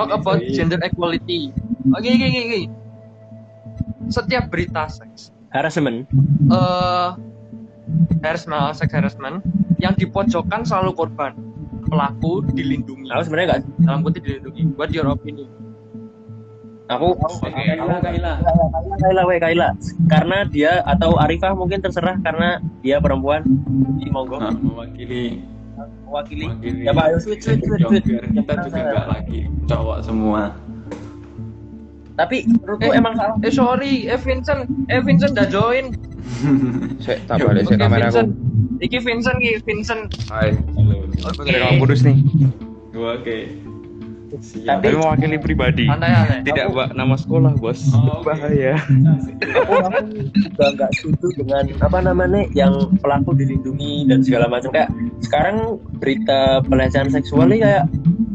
talk about gender equality. Oke, oke, oke, oke. Setiap berita seks, harassment eh harassment, seks harassment yang dipojokkan selalu korban. Pelaku dilindungi. aku sebenarnya nggak Dalam kutip dilindungi. What your opinion? aku. Kaila, Kaila. Kaila we Kaila karena dia atau Arifah mungkin terserah karena dia perempuan monggo Nah, mewakili mewakili mewakili ya Pak ayo switch switch switch, kita juga nggak lagi cowok semua tapi menurutku Eh, emang salah Eh sorry, eh Vincent, eh Vincent udah join. Saya tak balik Oke saya kamera aku. Vincent. Iki Vincent, iki Vincent. Hai. halo Aku dari kamu nih. oke siap Tapi mewakili pribadi. Tidak mbak nama sekolah bos. Oh, oke. Bahaya. aku aku juga nggak setuju dengan apa namanya yang pelaku dilindungi dan segala macam kayak sekarang berita pelecehan seksual ini kayak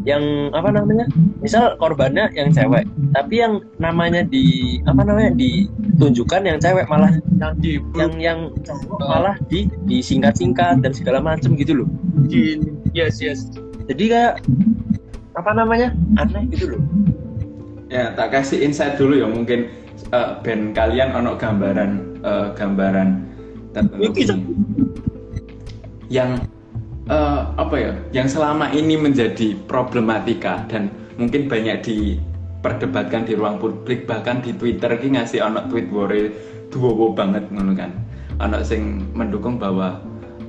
yang apa namanya misal korbannya yang cewek tapi yang namanya di apa namanya ditunjukkan yang cewek malah Yang di yang yang cowok malah di disingkat-singkat dan segala macam gitu loh yes yes. jadi kayak apa namanya? Aneh gitu loh. Ya tak kasih insight dulu ya mungkin eh, band kalian ono gambaran eh, gambaran tertentu Ya, yang eh, apa ya yang selama ini menjadi problematika dan mungkin banyak diperdebatkan di ruang publik bahkan di Twitter ki ngasih ono tweet wore duwowo banget ngono kan. Ono sing mendukung bahwa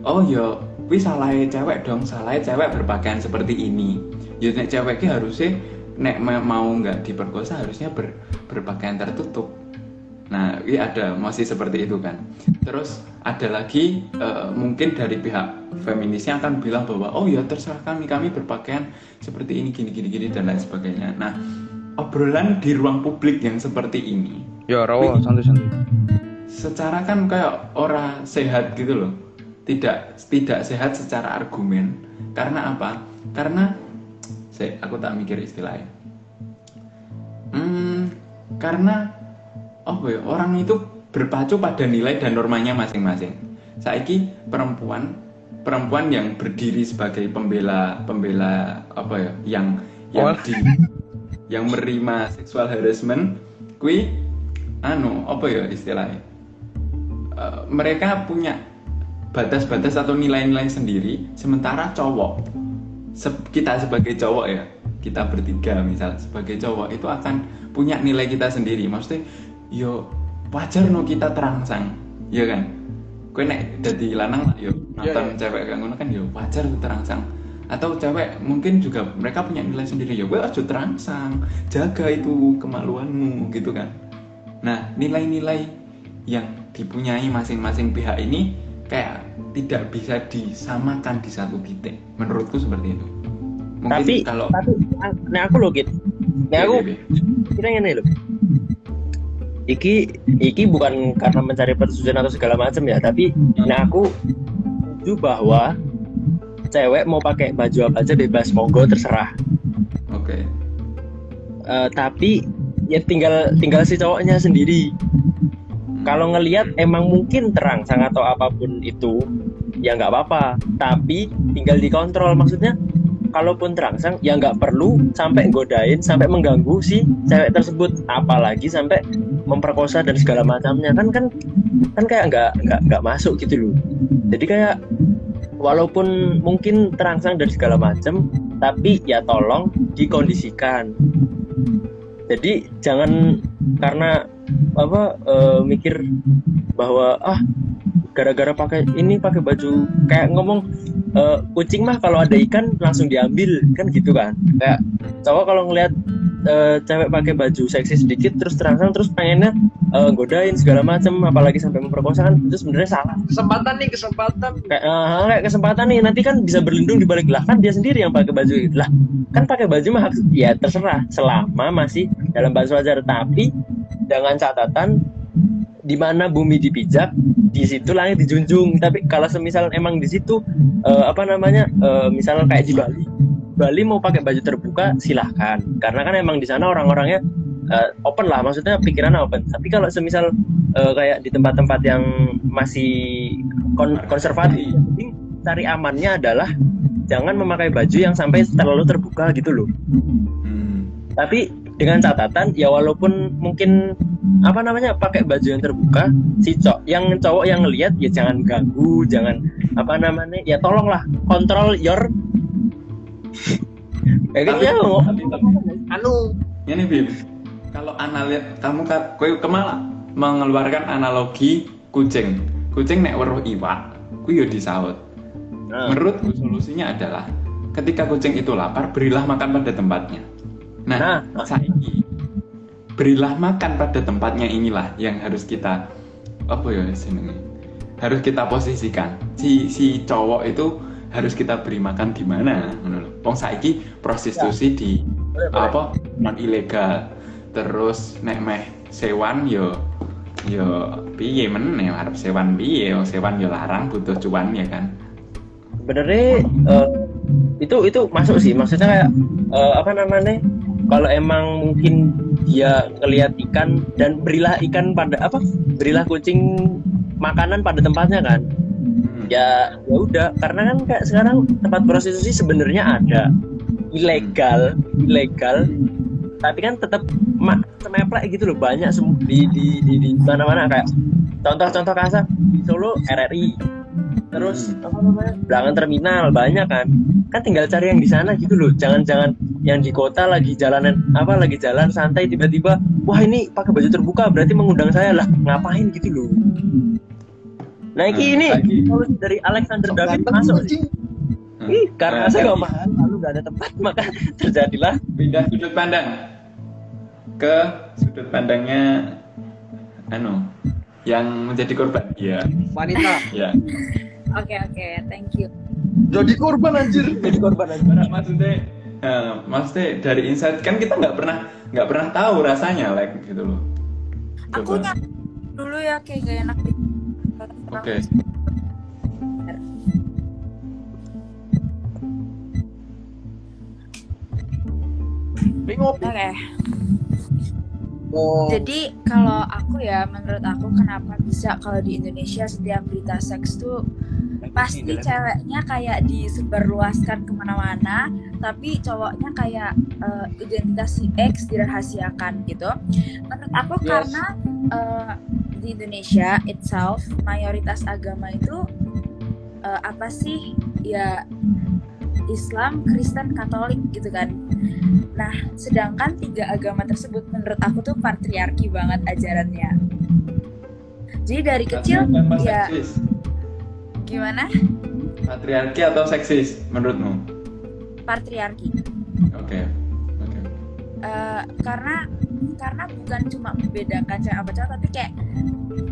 oh ya wis salah cewek dong salah cewek berpakaian seperti ini ya nek cewek ki harusnya nek ma- mau nggak diperkosa harusnya ber, berpakaian tertutup Nah, ini ada masih seperti itu kan. Terus ada lagi eh, mungkin dari pihak feminisnya akan bilang bahwa oh ya terserah kami kami berpakaian seperti ini gini gini gini dan lain sebagainya. Nah, obrolan di ruang publik yang seperti ini Ya rawo santai santai. secara kan kayak orang sehat gitu loh. Tidak tidak sehat secara argumen. Karena apa? Karena saya aku tak mikir istilahnya. Hmm, karena apa ya orang itu berpacu pada nilai dan normanya masing-masing. Saiki perempuan perempuan yang berdiri sebagai pembela pembela apa ya yang yang Oh. di yang menerima seksual harassment kui anu apa ya istilahnya Eh, mereka punya batas-batas atau nilai-nilai sendiri sementara cowok se- kita sebagai cowok ya kita bertiga misal sebagai cowok itu akan punya nilai kita sendiri. Maksudnya yo wajar no kita terangsang ya kan? Gue nek jadi lanang lah yo nonton cewek kayak ngono kan yo wajar terangsang. Atau cewek mungkin juga mereka punya nilai sendiri ya gue aja terangsang jaga itu kemaluanmu gitu kan. Nah nilai-nilai yang dipunyai masing-masing pihak ini kayak tidak bisa disamakan di satu titik. Menurutku seperti itu. Mungkin tapi kalau tapi nah aku loh gitu nah aku Oke, oke. kira ini loh iki iki bukan karena mencari persetujuan atau segala macam ya tapi nah aku setuju bahwa cewek mau pakai baju apa aja bebas monggo terserah. Oke. Eh, tapi ya tinggal tinggal si cowoknya sendiri kalau ngelihat emang mungkin terangsang atau apa pun itu ya nggak apa-apa. Tapi tinggal dikontrol. Maksudnya kalaupun terangsang ya nggak perlu sampai godain sampai mengganggu si cewek tersebut. Apalagi sampai memperkosa dan segala macamnya. Kan kan kan kayak nggak nggak nggak masuk gitu loh. Jadi kayak walaupun mungkin terangsang dan segala macam tapi ya tolong dikondisikan. Jadi jangan karena apa eh, mikir bahwa ah gara-gara pakai ini pakai baju. Kayak ngomong eh, kucing mah kalau ada ikan langsung diambil kan gitu kan. Kayak cowok kalau ngelihat eh, cewek pakai baju seksi sedikit terus terangsang terus pengennya eh, godain segala macam apalagi sampai memperkosa kan itu sebenarnya salah. Kesempatan nih kesempatan. kayak, eh, kayak kesempatan nih nanti kan bisa berlindung di balik lah. Kan dia sendiri yang pakai baju itu. Lah kan pakai baju mah ya terserah. Selama masih dalam batas wajar tapi dengan catatan di mana bumi dipijak di situ langit dijunjung. Tapi kalau semisal emang di situ eh, apa namanya eh, misal kayak di Bali Bali mau pakai baju terbuka silahkan. Karena kan emang di sana orang-orangnya eh, open lah maksudnya pikirannya open. Tapi kalau semisal eh, kayak di tempat-tempat yang masih kon- konservatif cari amannya adalah jangan memakai baju yang sampai terlalu terbuka gitu loh. Hmm. tapi dengan catatan ya walaupun mungkin apa namanya pakai baju yang terbuka si cowok yang cowok yang ngelihat ya jangan ganggu jangan apa namanya ya tolonglah kontrol your kayak gitu Tapi- ya anu ini Bim kalau analit kamu ka- kowe ke mana mengeluarkan analogi kucing. Kucing nek weruh iwak kuwi yo disaut Nah, menurutku solusinya adalah ketika kucing itu lapar berilah makan pada tempatnya nah, Nah. saiki berilah makan pada tempatnya inilah yang harus kita apa ya senenge harus kita posisikan. Si si cowok itu harus kita beri makan di mana? Lho. Wong saiki prostitusi di boleh, boleh. apa non ilegal. Terus nek meh sewan yo yo piye meneh? Arep sewan piye? Wong sewan yo larang butuh cuan ya kan? Sebenarnya eh, itu itu masuk sih. Maksudnya kayak eh, apa namanya kalau emang mungkin dia ngelihat ikan dan berilah ikan pada apa berilah kucing makanan pada tempatnya kan Hmm. ya ya udah. Karena kan kayak sekarang tempat prostitusi sebenarnya ada. Ilegal ilegal. Tapi kan tetap mak semeplek gitu loh banyak di di di, di mana-mana. Kayak contoh-contoh kasar di Solo RRI terus Hmm. apa namanya belakang terminal banyak kan. Kan tinggal cari yang di sana gitu loh. Jangan-jangan yang di kota lagi jalanan apa lagi jalan santai tiba-tiba wah ini pakai baju terbuka berarti mengundang saya. Lah ngapain gitu loh. Nah ini Hmm, ini. dari Alexander sok David masuk sih Hmm. Ih, karena Nah, saya nggak mahal lalu nggak ada tempat maka terjadilah pindah sudut pandang. Ke sudut pandangnya anu yang menjadi korban. Ya wanita. Ya Oke oke, thank you. jadi korban anjir. Jadi korban Karena maksudnya eh, maksudnya dari insight kan kita nggak pernah nggak pernah tahu rasanya like gitu loh. Aku nyak dulu ya kayak gak enak. Di. oke bingung Oke. oh. Jadi kalau aku ya, menurut aku kenapa bisa kalau di Indonesia setiap berita seks tuh pasti ceweknya kayak disebarluaskan ke mana-mana, tapi cowoknya kayak eh, identitas si X dirahasiakan gitu. Menurut aku Yes. karena eh, di Indonesia itself mayoritas agama itu eh, apa sih ya Islam, Kristen, Katolik gitu kan. Nah, sedangkan tiga agama tersebut menurut aku tuh patriarki banget ajarannya. Jadi dari kecil ya? Gimana? patriarki atau seksis menurutmu Patriarki. oke oke Eh, karena karena bukan cuma membedakan cewek apa cowok tapi kayak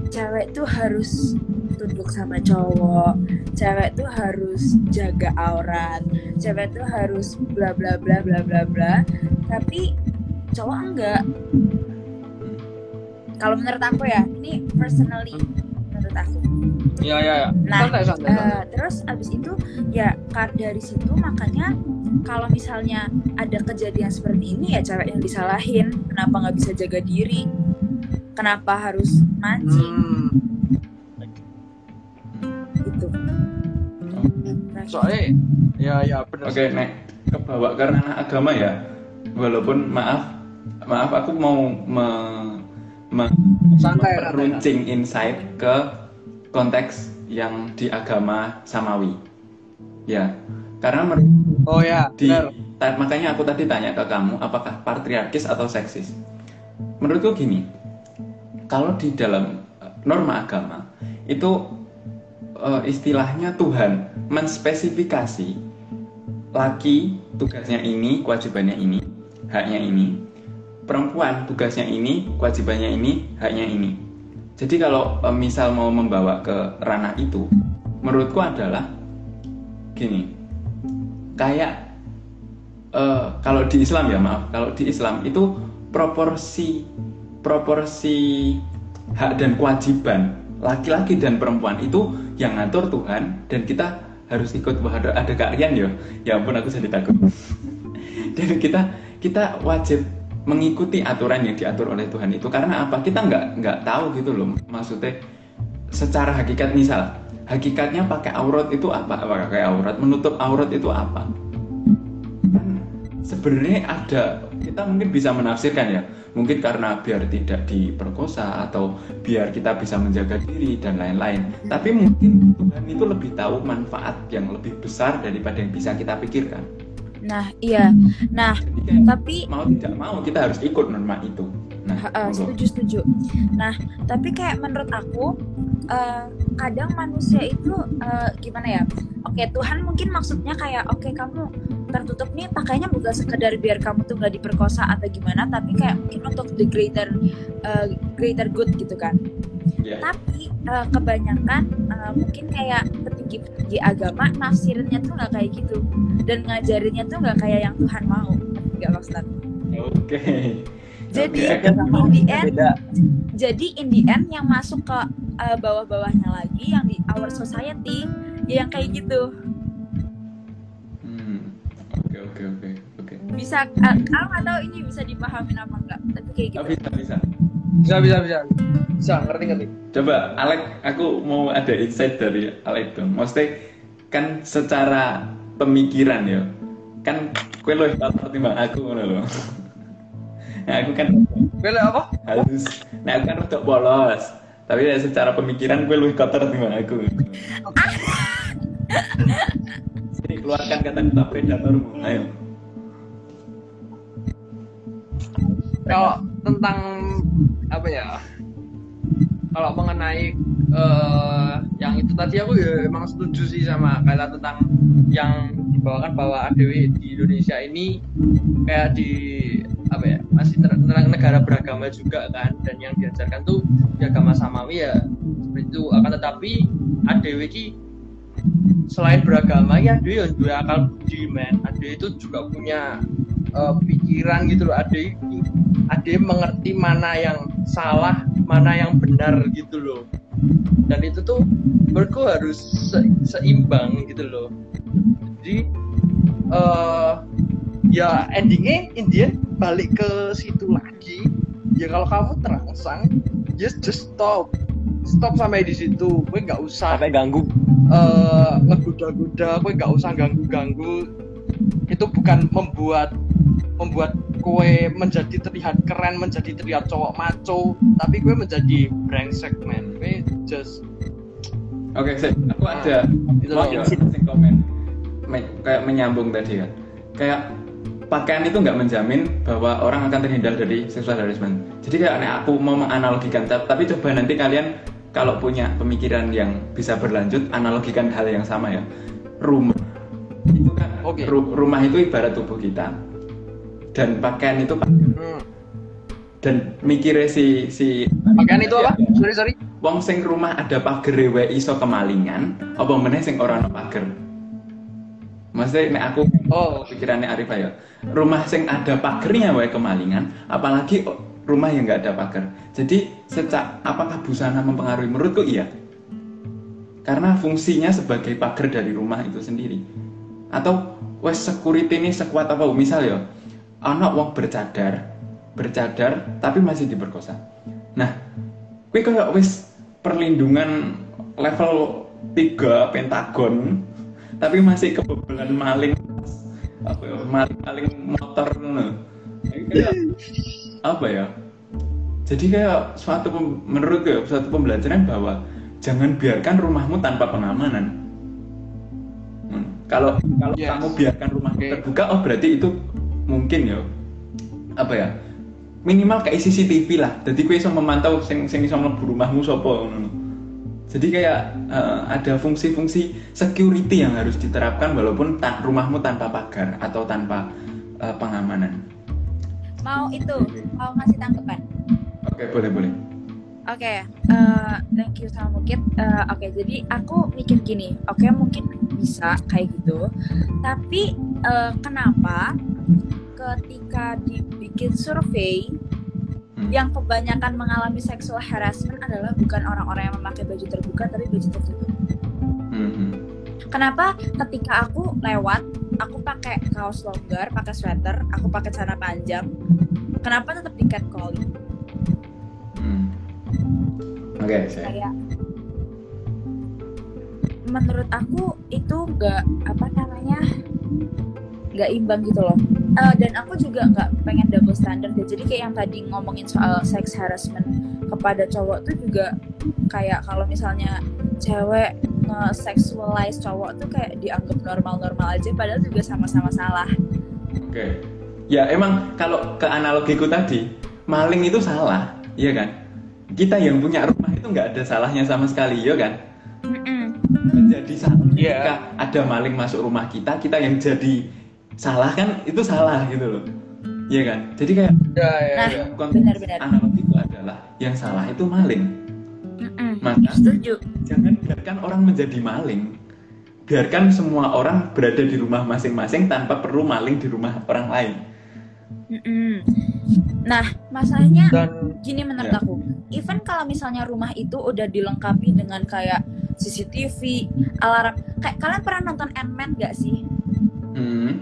cewek tuh harus tunduk sama cowok cewek tuh harus jaga aurat cewek tuh harus bla bla bla bla bla bla tapi cowok enggak kalau menurut aku ya ini personally menurut aku. Iya iya iya. Nah, santai santai santai. Eh, terus abis itu ya kar- dari situ makanya kalau misalnya ada kejadian seperti ini ya cewek yang disalahin kenapa nggak bisa jaga diri? Kenapa harus mancing? Hmm, gitu. Nah, soalnya ya ya benar Oke, nek. Kebawa karena agama ya. Walaupun maaf, maaf aku mau me, me, santai santai runcing insight ke konteks yang di agama samawi. Ya, karena oh ya di benar ta- makanya aku tadi tanya ke kamu apakah patriarkis atau seksis. Menurutku gini, kalau di dalam eh, norma agama itu eh, istilahnya Tuhan menspesifikasi laki tugasnya ini, kewajibannya ini, haknya ini. Perempuan tugasnya ini, kewajibannya ini, haknya ini. Jadi kalau eh, misal mau membawa ke ranah itu, menurutku adalah gini. Kayak eh, kalau di Islam ya maaf, kalau di Islam itu proporsi proporsi hak dan kewajiban laki-laki dan perempuan itu yang ngatur Tuhan dan kita harus ikut ada, ada kalian ya ya ampun aku jadi takut dan kita kita wajib mengikuti aturan yang diatur oleh Tuhan itu. Karena apa? Kita nggak nggak tahu gitu loh. Maksudnya secara hakikat misal hakikatnya pakai aurat itu apa? Pakai aurat menutup aurat itu apa? Kan sebenarnya ada kita mungkin bisa menafsirkan ya. Mungkin karena biar tidak diperkosa atau biar kita bisa menjaga diri dan lain-lain. Tapi mungkin Tuhan itu lebih tahu manfaat yang lebih besar daripada yang bisa kita pikirkan Nah, iya. Nah, jadi tapi mau tidak mau kita harus ikut norma itu nah monggo. setuju setuju. Nah, tapi kayak menurut aku eh, kadang manusia itu eh, gimana ya? Oke, Tuhan mungkin maksudnya kayak oke kamu tertutup nih pakainya bukan sekedar biar kamu tuh nggak diperkosa atau gimana, tapi kayak mungkin untuk the greater eh, greater good gitu kan. Ya. Tapi eh, kebanyakan eh, mungkin kayak petinggi-petinggi agama nafsirinnya tuh nggak kayak gitu. Dan ngajarinnya tuh nggak kayak yang Tuhan mau. Nggak maksud oke. Jadi Oke. in the end beda. jadi in the end yang masuk ke uh, bawah-bawahnya lagi yang di our society ya yang kayak gitu. Hmm. oke oke oke oke. Bisa uh, aku nggak tahu ini bisa dipahamin apa enggak tapi kayak gitu. Oh, bisa bisa Bisa bisa bisa. Bisa ngerti ngerti. Coba Alek, aku mau ada insight dari Alek dong. Maksudnya kan secara pemikiran ya, kan kue loh kalau timbang aku ngono loh. Nah, aku kan Bela apa? halus. Nah, aku kan rada polos. Tapi ya secara pemikiran gue lebih kotor timbang aku. Sini keluarkan kata-kata predatormu. Ayo. Kalau tentang apa ya? Kalau mengenai eh, yang itu tadi aku ya emang setuju sih sama kata tentang yang dibawakan bahwa ADW di Indonesia ini kayak di apa ya masih tentang negara beragama juga kan dan yang diajarkan tuh di agama samawi ya seperti itu akan tetapi ADW ini selain beragama ya ya juga akal budi men ADW itu juga punya eh, pikiran gitu loh. ADW ADW mengerti mana yang salah mana yang benar gitu loh. Dan itu tuh menurutku harus se- seimbang gitu loh. Jadi eh ya endingnya Indian balik ke situ lagi. Ya kalau kamu terangsang just just stop. Stop sampai di situ. Gue nggak usah sampai ganggu. eh ngegoda-goda. Gue nggak usah ganggu-ganggu. Itu bukan membuat membuat kue menjadi terlihat keren menjadi terlihat cowok maco tapi gue menjadi brengsek man gue just Oke, Sek. aku ada itu mau ya, komen Me- kayak menyambung tadi kan. Kayak pakaian itu nggak menjamin bahwa orang akan terhindar dari sexual harassment. Jadi kayak nek aku mau menganalogikan, ta- tapi coba nanti kalian kalau punya pemikiran yang bisa berlanjut, analogikan hal yang sama ya. Rumah itu kan, Oke. ru- rumah itu ibarat tubuh kita, dan pakaian itu pagar. Hmm. dan mikirnya si si pakaian itu apa Ya, sorry sorry Wong sing rumah ada pager wae iso kemalingan, apa meneh sing ora ono pager? Maksudnya nek aku Oh. pikirannya Arifah ya. Rumah sing ada pagernya wae kemalingan, apalagi rumah yang nggak ada pagar. Jadi secak apakah busana mempengaruhi menurutku iya. Karena fungsinya sebagai pagar dari rumah itu sendiri. Atau wes security ini sekuat apa misal ya anak wong bercadar, bercadar tapi masih diperkosa. Nah, Kuwi kayak wis perlindungan level 3 pentagon tapi masih kebobolan maling apa ya maling maling motor kayak apa ya? Jadi kayak suatu menurut gue suatu pembelajaran bahwa jangan biarkan rumahmu tanpa pengamanan. Hmm. Kalau kalau Yes. kamu biarkan rumahmu Oke. terbuka, oh berarti itu mungkin ya apa ya minimal kayak CCTV lah. Jadi kue iso memantau sing sing iso mlebu rumahmu sapa ngono. Jadi kayak eh, ada fungsi-fungsi security yang harus diterapkan walaupun ta- rumahmu tanpa pagar atau tanpa eh, pengamanan. Mau itu mau ngasih tanggapan? Oke boleh boleh. Oke, eh, thank you sama Mukit. Eh, Oke, jadi aku mikir gini, oke mungkin bisa kayak gitu, tapi eh, kenapa ketika dibikin survei Hmm. yang kebanyakan mengalami sexual harassment adalah bukan orang-orang yang memakai baju terbuka tapi baju tertutup. Mhm. Kenapa ketika aku lewat, aku pakai kaos longgar, pakai sweater, aku pakai celana panjang, kenapa tetap di catcalling? Hmm. oke saya kayak menurut aku itu nggak apa namanya nggak imbang gitu loh Eh, dan aku juga nggak pengen double standard ya jadi kayak yang tadi ngomongin soal sex harassment kepada cowok tuh juga kayak kalau misalnya cewek nge-sexualize cowok tuh kayak dianggap normal-normal aja padahal juga sama-sama salah Oke. Ya emang kalau ke analogiku tadi, maling itu salah, iya kan? Kita yang punya rumah itu nggak ada salahnya sama sekali, ya kan? Mm-mm. Jadi salah Iya. ketika ada maling masuk rumah kita, kita yang jadi salah kan itu salah gitu loh. Iya kan? Jadi kayak Ya, ya, Nah, ya. konteks benar-benar. analogiku adalah yang salah itu maling. Mm-mm. Maka setuju jangan biarkan orang menjadi maling. Biarkan semua orang berada di rumah masing-masing tanpa perlu maling di rumah orang lain. Mm-mm. nah masalahnya Dan gini menurut Ya. aku even kalau misalnya rumah itu udah dilengkapi dengan kayak CCTV alarm kayak kalian pernah nonton Ant-Man gak sih Hmm.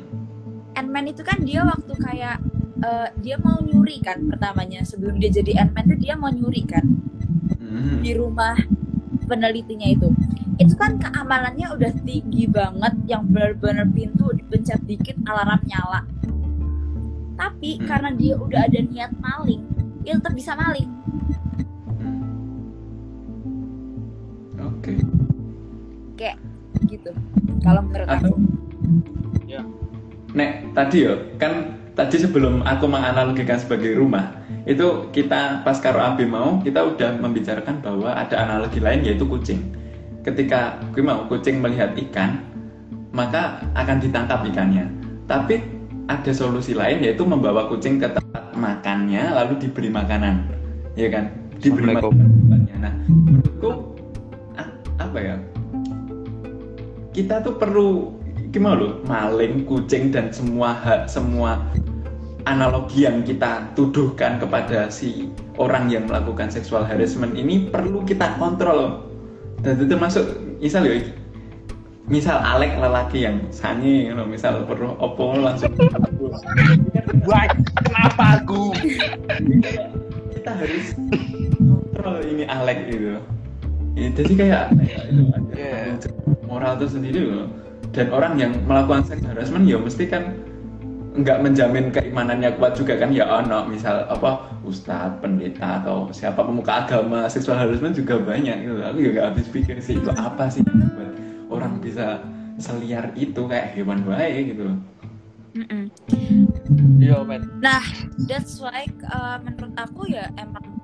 Ant-Man itu kan dia waktu kayak eh, dia mau nyuri kan pertamanya sebelum dia jadi Ant-Man tuh dia mau nyuri kan Hmm. di rumah penelitinya itu itu kan keamanannya udah tinggi banget yang benar-benar pintu dipencet dikit alarm nyala tapi Hmm. karena dia udah ada niat maling dia tetap bisa maling Hmm. Oke. gitu kalau menurut aku Atau Nek, tadi ya, kan tadi sebelum aku menganalogikan sebagai rumah, itu kita pas karo Abi mau, kita udah membicarakan bahwa ada analogi lain yaitu kucing. Ketika gue mau kucing melihat ikan, maka akan ditangkap ikannya. Tapi ada solusi lain yaitu membawa kucing ke tempat makannya lalu diberi makanan, ya kan? Diberi Assalamualaikum. makanan. Nah, menurutku apa ya? Kita tuh perlu gimana loh maling kucing dan semua hak semua analogi yang kita tuduhkan kepada si orang yang melakukan seksual harassment ini perlu kita kontrol dan itu termasuk misal ya misal Alek lelaki yang sanyi you know, misal perlu opo langsung Wah, kenapa aku? kita harus kontrol ini Alek gitu Ya, jadi kayak kayak itu Yeah. moral itu sendiri loh dan orang yang melakukan seks harassment ya mesti kan nggak menjamin keimanannya kuat juga kan ya ono misal apa ustadz pendeta atau siapa pemuka agama seksual harassment juga banyak gitu aku juga habis pikir sih itu apa sih membuat orang bisa seliar itu kayak hewan baik gitu. Iya, men. Nah, that's why uh, menurut aku ya emang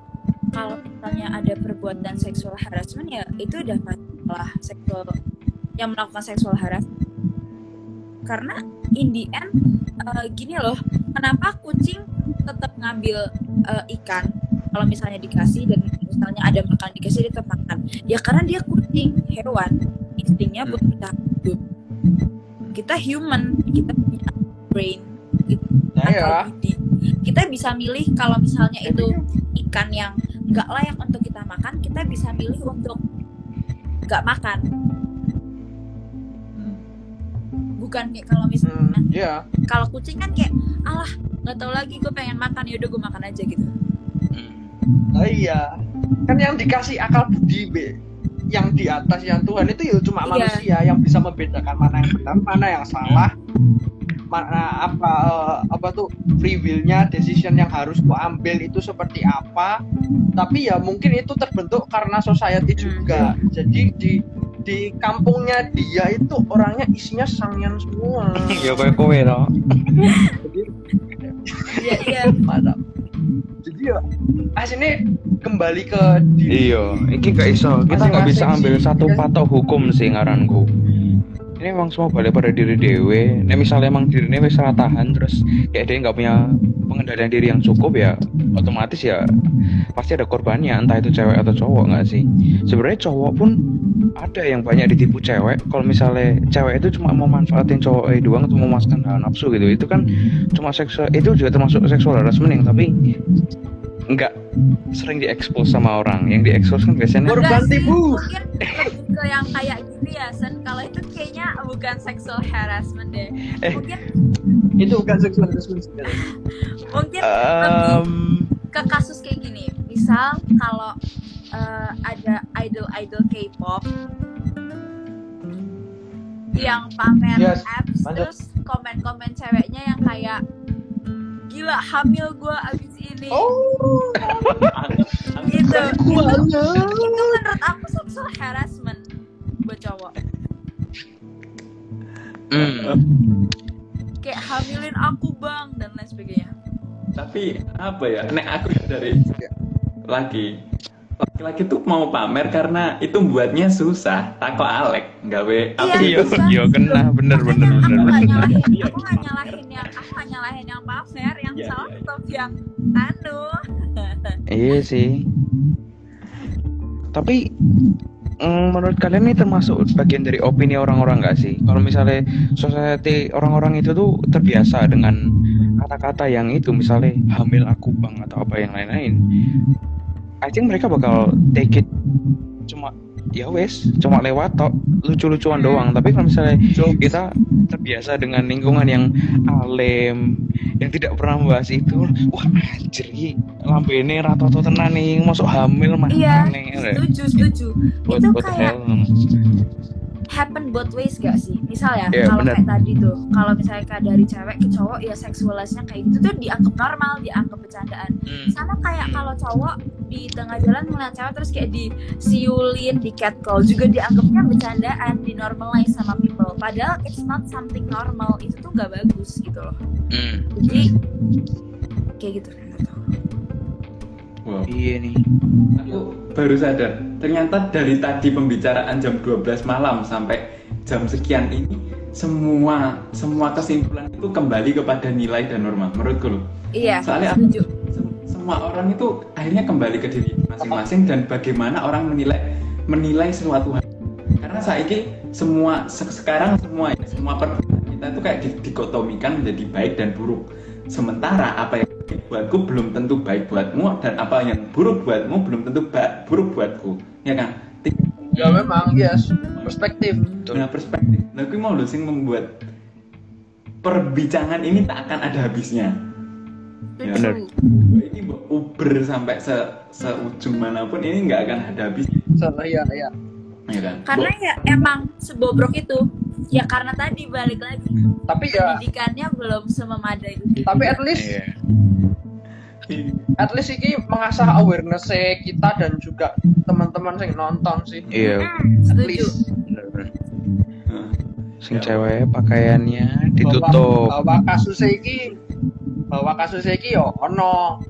kalau misalnya ada perbuatan seksual harassment ya itu udah masalah seksual yang melakukan seksual harassment. Karena in the end uh, gini loh, kenapa kucing tetap ngambil uh, ikan kalau misalnya dikasih dan misalnya ada makan dikasih dia tetap makan. Ya karena dia kucing, hewan, instingnya buat kita hidup. Kita human, kita punya brain, gitu Nah, ya. budi. Kita bisa milih kalau misalnya itu ikan yang nggak layak untuk kita makan, kita bisa milih untuk nggak makan. Bukan kayak kalau misalnya Hmm, iya. kalau kucing kan kayak alah nggak tahu lagi gue pengen makan ya udah gue makan aja gitu. Nah, iya. Kan yang dikasih akal budi be yang di atas yang Tuhan itu ya cuma Iya. manusia yang bisa membedakan mana yang benar, mana yang salah, mana apa eh, apa tuh free will-nya, decision yang harus gua ambil itu seperti apa. Tapi ya mungkin itu terbentuk karena society juga. Jadi di di kampungnya dia itu orangnya isinya sangian semua. Ya kayak kowe no. Iya iya. Mantap. Jadi ya aslinya kembali ke diri Iya, iki gak iso. Kita nggak bisa ambil satu patok hukum sih ngaranku. Ini emang semua balik pada diri dewe. Nek misalnya emang dirinya wis salah tahan terus kayak dia nggak punya pengendalian diri yang cukup ya, otomatis ya pasti ada korbannya entah itu cewek atau cowok nggak sih. Sebenarnya cowok pun ada yang banyak ditipu cewek. Kalau misalnya cewek itu cuma mau manfaatin cowok eh doang untuk memuaskan hawa nafsu gitu, itu kan cuma seksual. Itu juga termasuk seksual harassment yang tapi nggak sering diekspos sama orang. Yang diekspos kan biasanya Korban tipu. Mungkin lebih ke yang kayak gini ya, Sen. Kalau itu kayaknya bukan sexual harassment deh. Eh. Mungkin itu bukan seksual harassment mungkin lebih um, ke kasus kayak gini. Misal kalau eh, ada idol-idol K-pop yang pamer Yes, apps lanjut. terus komen-komen ceweknya yang kayak gila hamil gue abis ini. Oh, gitu. Gua itu, itu menurut aku sexual harassment buat cowok. Hmm. kayak hamilin aku bang dan lain sebagainya. Tapi apa ya? Nek aku dari lagi laki-laki tuh mau pamer karena itu buatnya susah. Tako Alek gawe apa Iya, iya, kena. Bener, bener, bener, aku nggak nyalahin Iya. aku nggak nyalahin yang aku nggak nyalahin yang pamer yang Iya, salah iya, yang anu Iya sih. Tapi mm, menurut kalian ini termasuk bagian dari opini orang-orang nggak sih? Kalau misalnya society orang-orang itu tuh terbiasa dengan kata-kata yang itu, misalnya hamil aku bang atau apa yang lain-lain. I think mereka bakal take it cuma ya wes cuma lewat tok lucu-lucuan doang tapi kalau misalnya kita terbiasa dengan lingkungan yang alim yang tidak pernah membahas itu wah anjir lampu ini rata tenan nih masuk hamil mah iya aneh. setuju setuju What- itu kayak hell? Happen both ways gak sih? Misal ya, Iya, kalau kayak tadi tuh, kalau misalnya kayak dari cewek ke cowok ya seksualitasnya kayak gitu tuh dianggap normal, dianggap bercandaan. Hmm. Sama kayak Hmm. kalau cowok di tengah jalan melihat cewek terus kayak disiulin, di catcall juga dianggapnya bercandaan, dinormalize sama people. Padahal it's not something normal, itu tuh gak bagus gitu loh. Hmm. Jadi kayak gitu kan Wow. iya nih Aku baru sadar, ternyata dari tadi pembicaraan jam 12 malam sampai jam sekian ini semua semua kesimpulan itu kembali kepada nilai dan norma menurutku loh. Iya, Soalnya- setuju. Sem- Semua orang itu akhirnya kembali ke diri masing-masing dan bagaimana orang menilai menilai suatu hal. Karena saat ini semua se- sekarang semua ya, semua perbuatan kita itu kayak di- dikotomikan menjadi baik dan buruk. Sementara apa yang buatku belum tentu baik buatmu dan apa yang buruk buatmu belum tentu ba- buruk buatku. Ya kan? Ya memang yes perspektif. Nah perspektif. Nah, aku mau sing membuat perbincangan ini tak akan ada habisnya. Ya. Setuju. Ini uber sampai se seujung mana pun ini nggak akan ada habisnya. Salah ya ya. Ya kan? Karena ya emang sebobrok itu. Ya karena tadi balik lagi Tapi ya, pendidikannya belum sememadai itu. tapi at least iya at least ini mengasah awareness kita dan juga teman-teman yang nonton sih. iya Hmm, At setuju. least Nah, sing cewek pakaiannya bahwa, ditutup bahwa kasus ini bahwa kasus ini yo ono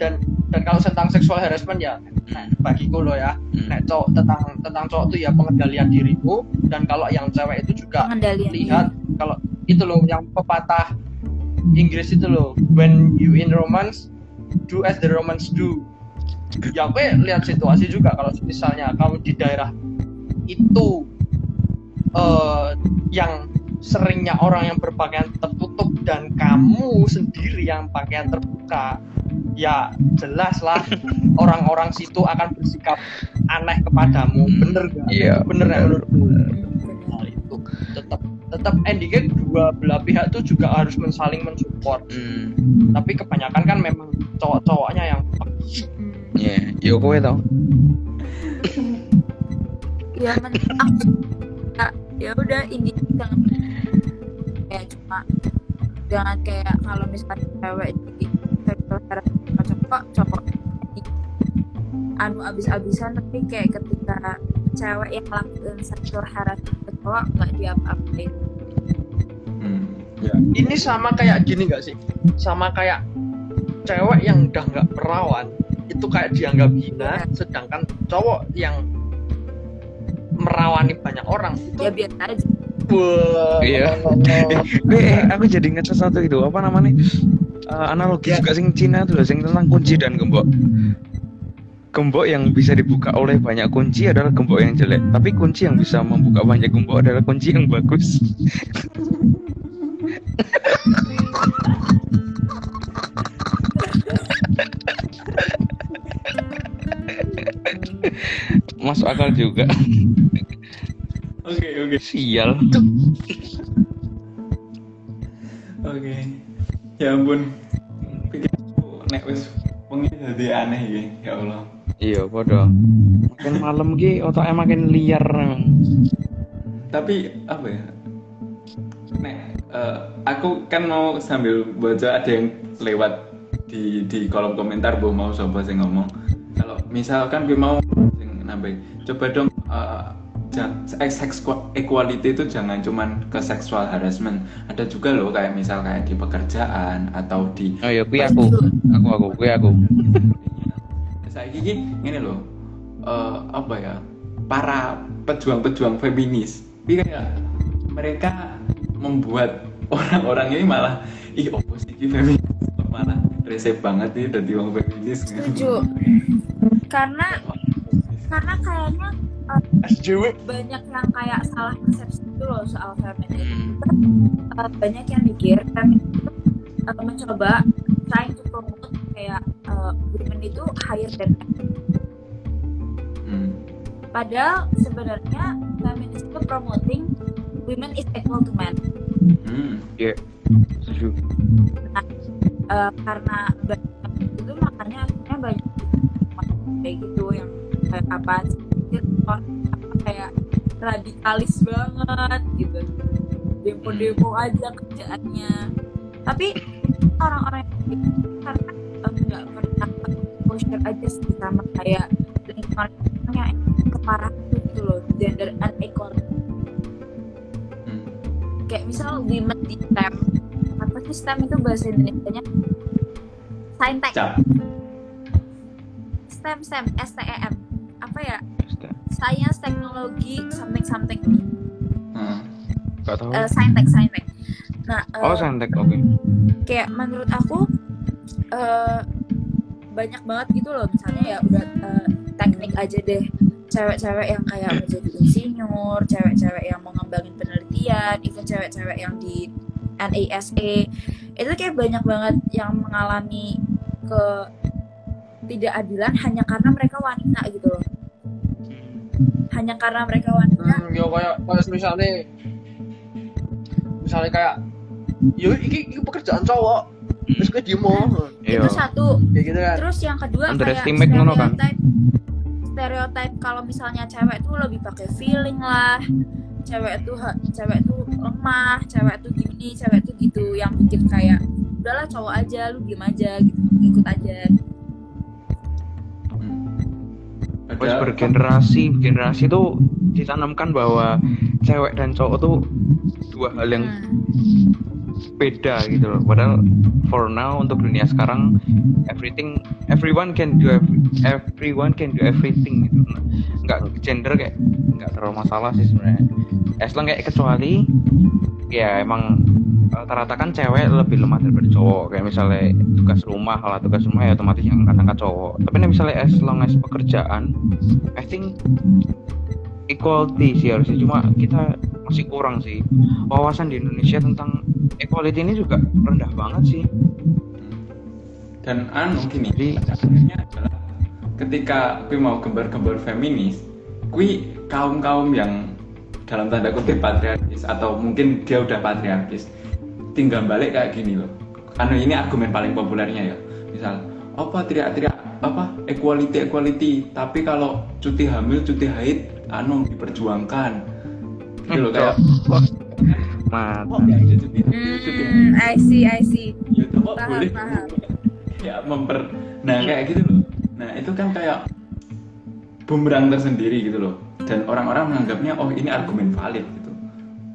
dan dan kalau tentang seksual harassment ya Hmm. bagiku lo ya Hmm. nek cowok tentang tentang cowok tuh ya pengendalian dirimu dan kalau yang cewek itu juga Pengendalian. lihat kalau itu loh yang pepatah Inggris itu loh when you in romance do as the romance do ya gue lihat situasi juga kalau misalnya kamu di daerah itu eh yang seringnya orang yang berpakaian tertutup dan kamu sendiri yang pakaian terbuka ya jelas lah orang-orang situ akan bersikap aneh kepadamu bener gak? Iya, bener ya menurutku Hmm, Nah, itu tetap tetap endingnya dua belah pihak tuh juga harus saling mensupport Hmm. tapi kebanyakan kan memang cowok-cowoknya yang Hmm. Iya, yo kowe tau. ya men aku ya, ya udah ini jangan kayak cuma jangan kayak kalau misalnya cewek di sama cowok cowok anu abis-abisan tapi kayak ketika cewek yang melakukan sektor harassment ke cowok nggak diapa-apain hmm. ini sama kayak gini gak sih sama kayak cewek yang udah nggak perawan itu kayak dianggap hina sedangkan cowok yang merawani banyak orang itu ya biasa aja wah, Iya. Gue eh, aku jadi ingat sesuatu itu apa namanya? Eh, analogi Ya. juga sing Cina tuh sing tentang kunci dan gembok. Gembok yang bisa dibuka oleh banyak kunci adalah gembok yang jelek, tapi kunci yang bisa membuka banyak gembok adalah kunci yang bagus. Masuk akal juga. Oke oke Sial. oke. Ya ampun. Pikirku nek wis wengi dadi aneh iki. Ya Allah. Iya, podo. Makin malam ki otaknya makin liar. Tapi apa ya? Nek eh, aku kan mau sambil baca ada yang lewat di di kolom komentar bu mau coba sih ngomong kalau misalkan gue mau sing coba dong eh, ja- sex equality itu jangan cuman ke sexual harassment ada juga loh kayak misal kayak di pekerjaan atau di Oh ya, kui aku. Aku aku, kui aku. saya gigi ini loh eh, apa ya para pejuang-pejuang feminis ini kayak mereka membuat orang-orang ini malah ih oposisi feminis malah resep banget nih dari orang feminis Setuju. Karena karena kayaknya SJW banyak yang kayak salah persepsi itu loh soal feminisme. Hmm. Uh, banyak yang mikir feminisme itu uh, mencoba trying to promote kayak uh, women itu higher than men. Hmm. Padahal sebenarnya feminisme itu promoting women is equal to men. Hmm. Setuju. Uh, karena banyak itu makanya akhirnya banyak kayak gitu yang kayak apa sih, apa kayak radikalis banget gitu. Demo-demo aja kerjaannya. Tapi orang-orang yang gitu karena nggak pernah exposure aja sih sama kayak lingkungannya keparah gitu loh gender unequality Hmm. kayak misal women di STEM. Apa sih STEM itu bahasa Indonesia nya saintek STEM STEM STEM apa ya science teknologi something something Hmm. Gak tahu. Eh, saintek saintek nah eh, Oh, santek, oke. kayak menurut aku eh banyak banget gitu loh misalnya ya udah eh, teknik aja deh cewek-cewek yang kayak mau jadi insinyur cewek-cewek yang mau ngembangin penelitian even cewek-cewek yang di NASA itu kayak banyak banget yang mengalami ke tidak adilan hanya karena mereka wanita gitu loh hanya karena mereka wanita Hmm, yo kayak kayak misalnya misalnya kayak yo iki, iki pekerjaan cowok terus gue demo Iya. itu satu kayak gitu kan Terus yang kedua kayak Underestimate ngono kan? stereotype stereotype kalau misalnya cewek tuh lebih pakai feeling lah. Cewek tuh ha- cewek tuh lemah, cewek tuh gini, cewek tuh gitu yang bikin kayak udahlah cowok aja, lu diem aja gitu, ikut aja. Hmm. Terus bergenerasi, generasi itu ditanamkan bahwa cewek dan cowok tuh dua hal yang beda gitu loh. Padahal for now untuk dunia sekarang everything everyone can do every- everyone can do everything gitu. Nah, Nggak gender kayak nggak terlalu masalah sih sebenarnya. As long kayak kecuali ya emang rata-rata kan cewek lebih lemah daripada cowok. Kayak misalnya tugas rumah kalau tugas rumah ya otomatis yang angkat-angkat cowok. Tapi nih misalnya as long as pekerjaan I think equality sih harusnya. Cuma kita masih kurang sih. Wawasan di Indonesia tentang equality ini juga rendah banget sih. Dan anu gini Jadi- akhirnya adalah ketika kui mau gembar-gembar feminis kui kaum kaum yang dalam tanda kutip patriarkis atau mungkin dia udah patriarkis tinggal balik kayak gini loh. Anu ini argumen paling populernya ya. Misal apa teriak-teriak apa equality equality. Tapi kalau cuti hamil cuti haid anu diperjuangkan. Gitu loh kayak Mat nggak ada cuti hamil cuti Hmm, I see, I see. ya kok Paham, boleh? paham. ya memper nah kayak gitu loh. Nah itu kan kayak bumerang tersendiri gitu loh. Dan orang-orang menganggapnya oh ini argumen valid gitu.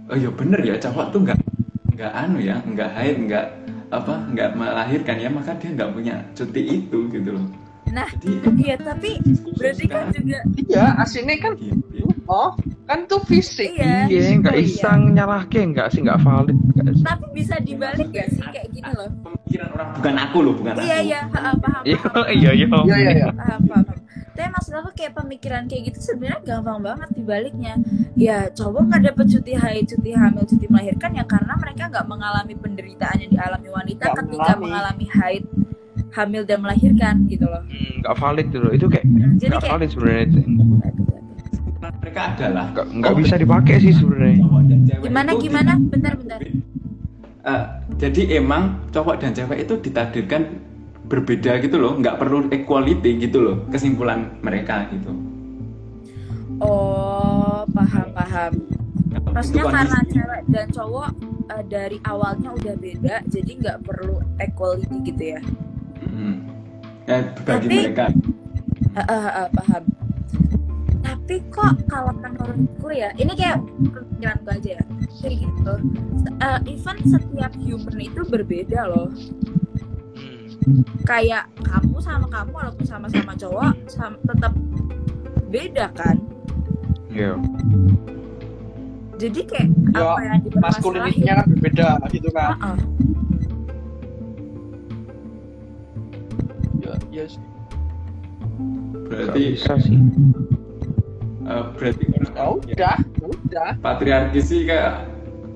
Oh ya bener ya cowok tuh nggak nggak anu ya nggak haid nggak apa nggak melahirkan ya maka dia nggak punya cuti itu gitu loh Nah, jadi iya tapi berarti kan juga iya aslinya kan gitu. oh kan tuh fisik iya. iya nggak iya. iseng nyalahke nggak sih nggak valid nggak sih Tapi bisa dibalik gak sih kayak gini loh? pemikiran orang bukan aku loh bukan Iya aku iya, paham iya paham. iya iya iya iya iya paham paham tapi maksud aku kayak pemikiran kayak gitu sebenarnya gampang banget dibaliknya. Ya cowok nggak dapet cuti haid cuti hamil cuti melahirkan ya karena mereka nggak mengalami penderitaan yang dialami wanita Nggak ketika mengalami. mengalami haid hamil dan melahirkan gitu loh. Hmm, nggak valid gitu loh. Itu kayak Hmm, jadi nggak kayak valid sebenarnya itu. Mereka adalah nggak nggak bisa dipakai sih sebenarnya. gimana gimana? bentar bentar. Eh, jadi emang cowok dan cewek itu ditakdirkan berbeda gitu loh, nggak perlu equality gitu loh, kesimpulan mereka gitu. oh paham paham maksudnya karena cewek dan cowok eh, dari awalnya udah beda jadi nggak perlu equality gitu ya Mm. Ya, bagi Tapi- mereka. Eh, eh, eh, paham tapi kok kalau menurutku ya ini kayak pemikiranku aja ya kayak gitu Eh, even setiap human itu berbeda loh Hmm. Kayak kamu sama kamu walaupun sama-sama cowok sam- tetap beda kan Iya. jadi kayak Ya, apa yang dipermasalahin maskulinitasnya kan berbeda gitu kan Heeh. ya iya sih Gak Berarti bisa sih. eh, berarti ya udah udah patriarki sih kayak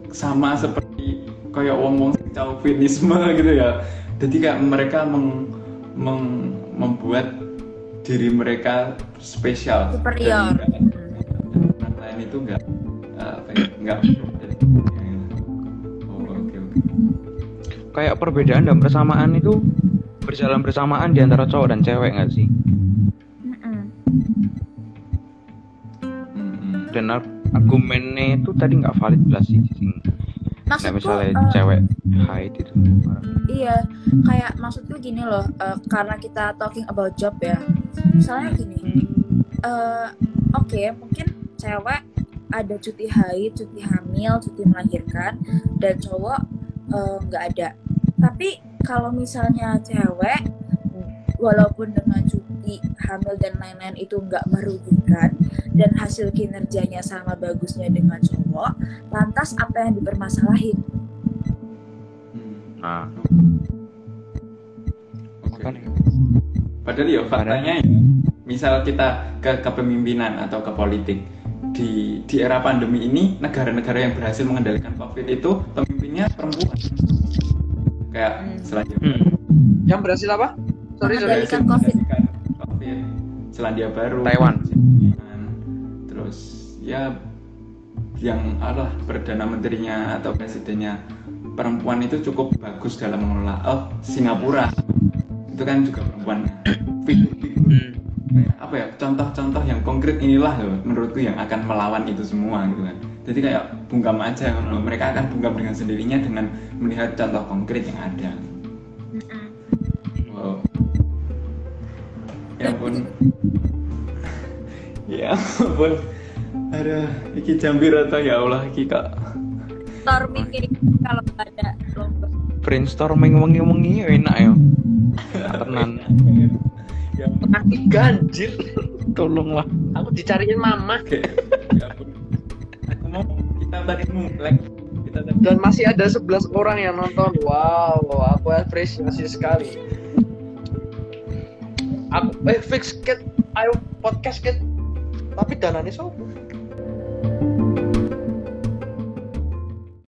sama seperti kayak wong-wong chauvinisme gitu ya. Jadi kayak mereka meng, meng- membuat diri mereka spesial Superior. dan lain itu enggak apa ya, enggak Oh. Kayak perbedaan dan persamaan itu berjalan bersamaan di antara cowok dan cewek nggak sih? Hmm, Dan ar- argumennya itu tadi nggak valid lah sih. Maksudku misalnya eh, cewek haid itu. iya kayak maksudku gini loh eh, karena kita talking about job ya misalnya gini eh, oke mungkin cewek ada cuti haid cuti hamil cuti melahirkan dan cowok nggak ada tapi kalau misalnya cewek walaupun dengan cuti hamil dan lain-lain itu nggak merugikan dan hasil kinerjanya sama bagusnya dengan cowok lantas apa yang dipermasalahin. Nah. Padahal ya faktanya ya, misal kita ke kepemimpinan atau ke politik di di era pandemi ini negara-negara yang berhasil mengendalikan COVID itu pemimpinnya perempuan. Kayak Hmm. Selandia Hmm. yang berhasil apa sorry sorry mengendalikan COVID. Selandia Baru, Taiwan. Jerman, terus ya yang Allah perdana menterinya atau presidennya perempuan itu cukup bagus dalam mengelola. Oh Singapura itu kan juga perempuan. Hmm. apa ya contoh-contoh yang konkret inilah loh menurutku yang akan melawan itu semua gitu kan jadi kayak bungkam aja loh. mereka akan bungkam dengan sendirinya dengan melihat contoh konkret yang ada ampun. Ya ampun. Aduh iki jambir atau ya Allah iki kak storming gitu kalau nggak ada lomba Brainstorming wengi-wengi enak ya. Tenan. ya ganjil. Tolonglah. aku dicariin mama. Ya ampun. Aku mau kita tadi mulai dan masih ada 11 orang yang nonton. Wow aku apresiasi sekali aku eh fix ket ayo podcast ket tapi dananya sopo